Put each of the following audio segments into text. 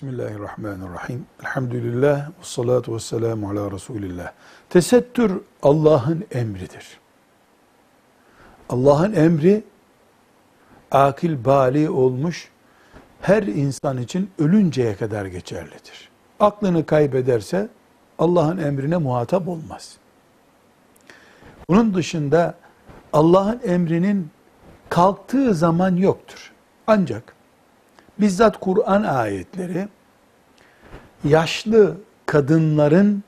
Bismillahirrahmanirrahim. Elhamdülillah ve salatu ve selamu ala Resulillah. Tesettür Allah'ın emridir. Allah'ın emri akil bali olmuş her insan için ölünceye kadar geçerlidir. Aklını kaybederse Allah'ın emrine muhatap olmaz. Bunun dışında Allah'ın emrinin kalktığı zaman yoktur. Ancak bizzat Kur'an ayetleri yaşlı kadınların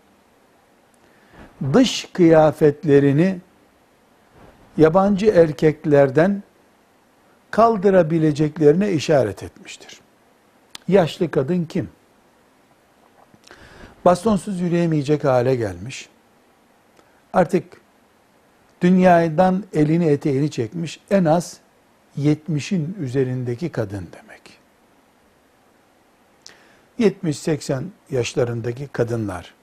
dış kıyafetlerini yabancı erkeklerden kaldırabileceklerine işaret etmiştir. Yaşlı kadın kim? Bastonsuz yürüyemeyecek hale gelmiş. Artık dünyadan elini eteğini çekmiş en az 70'in üzerindeki kadın demek. 70-80 yaşlarındaki kadınlar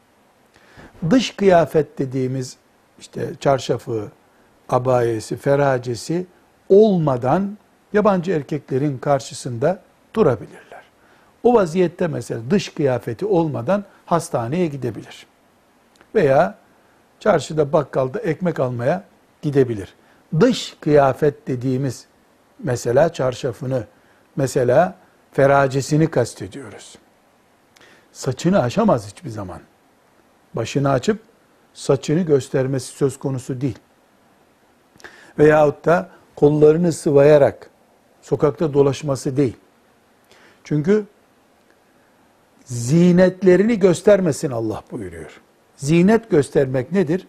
dış kıyafet dediğimiz işte çarşafı, abayesi, feracesi olmadan yabancı erkeklerin karşısında durabilirler. O vaziyette mesela dış kıyafeti olmadan hastaneye gidebilir. Veya çarşıda bakkalda ekmek almaya gidebilir. Dış kıyafet dediğimiz mesela çarşafını, mesela feracesini kastediyoruz saçını aşamaz hiçbir zaman. Başını açıp saçını göstermesi söz konusu değil. Veyahut da kollarını sıvayarak sokakta dolaşması değil. Çünkü zinetlerini göstermesin Allah buyuruyor. Zinet göstermek nedir?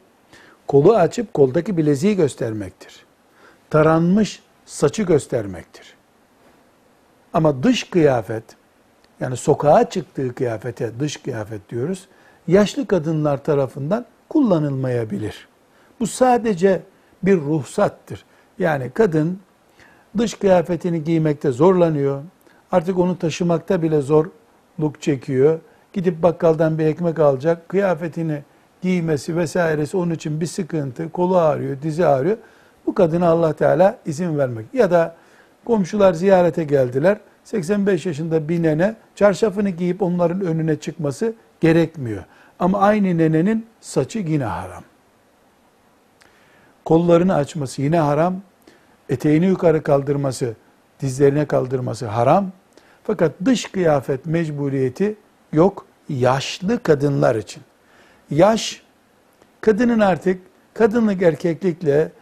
Kolu açıp koldaki bileziği göstermektir. Taranmış saçı göstermektir. Ama dış kıyafet, yani sokağa çıktığı kıyafete dış kıyafet diyoruz. Yaşlı kadınlar tarafından kullanılmayabilir. Bu sadece bir ruhsattır. Yani kadın dış kıyafetini giymekte zorlanıyor. Artık onu taşımakta bile zorluk çekiyor. Gidip bakkaldan bir ekmek alacak. Kıyafetini giymesi vesairesi onun için bir sıkıntı. Kolu ağrıyor, dizi ağrıyor. Bu kadına Allah Teala izin vermek. Ya da komşular ziyarete geldiler 85 yaşında bir nene çarşafını giyip onların önüne çıkması gerekmiyor. Ama aynı nenenin saçı yine haram. Kollarını açması yine haram. Eteğini yukarı kaldırması, dizlerine kaldırması haram. Fakat dış kıyafet mecburiyeti yok yaşlı kadınlar için. Yaş kadının artık kadınlık erkeklikle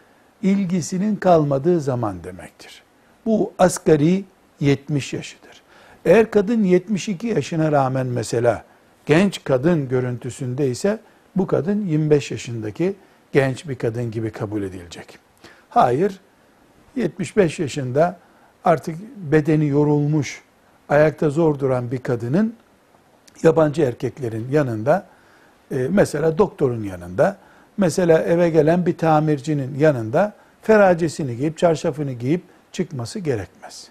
ilgisinin kalmadığı zaman demektir. Bu asgari 70 yaşıdır. Eğer kadın 72 yaşına rağmen mesela genç kadın görüntüsünde ise bu kadın 25 yaşındaki genç bir kadın gibi kabul edilecek. Hayır, 75 yaşında artık bedeni yorulmuş, ayakta zor duran bir kadının yabancı erkeklerin yanında, e, mesela doktorun yanında, mesela eve gelen bir tamircinin yanında feracesini giyip, çarşafını giyip çıkması gerekmez.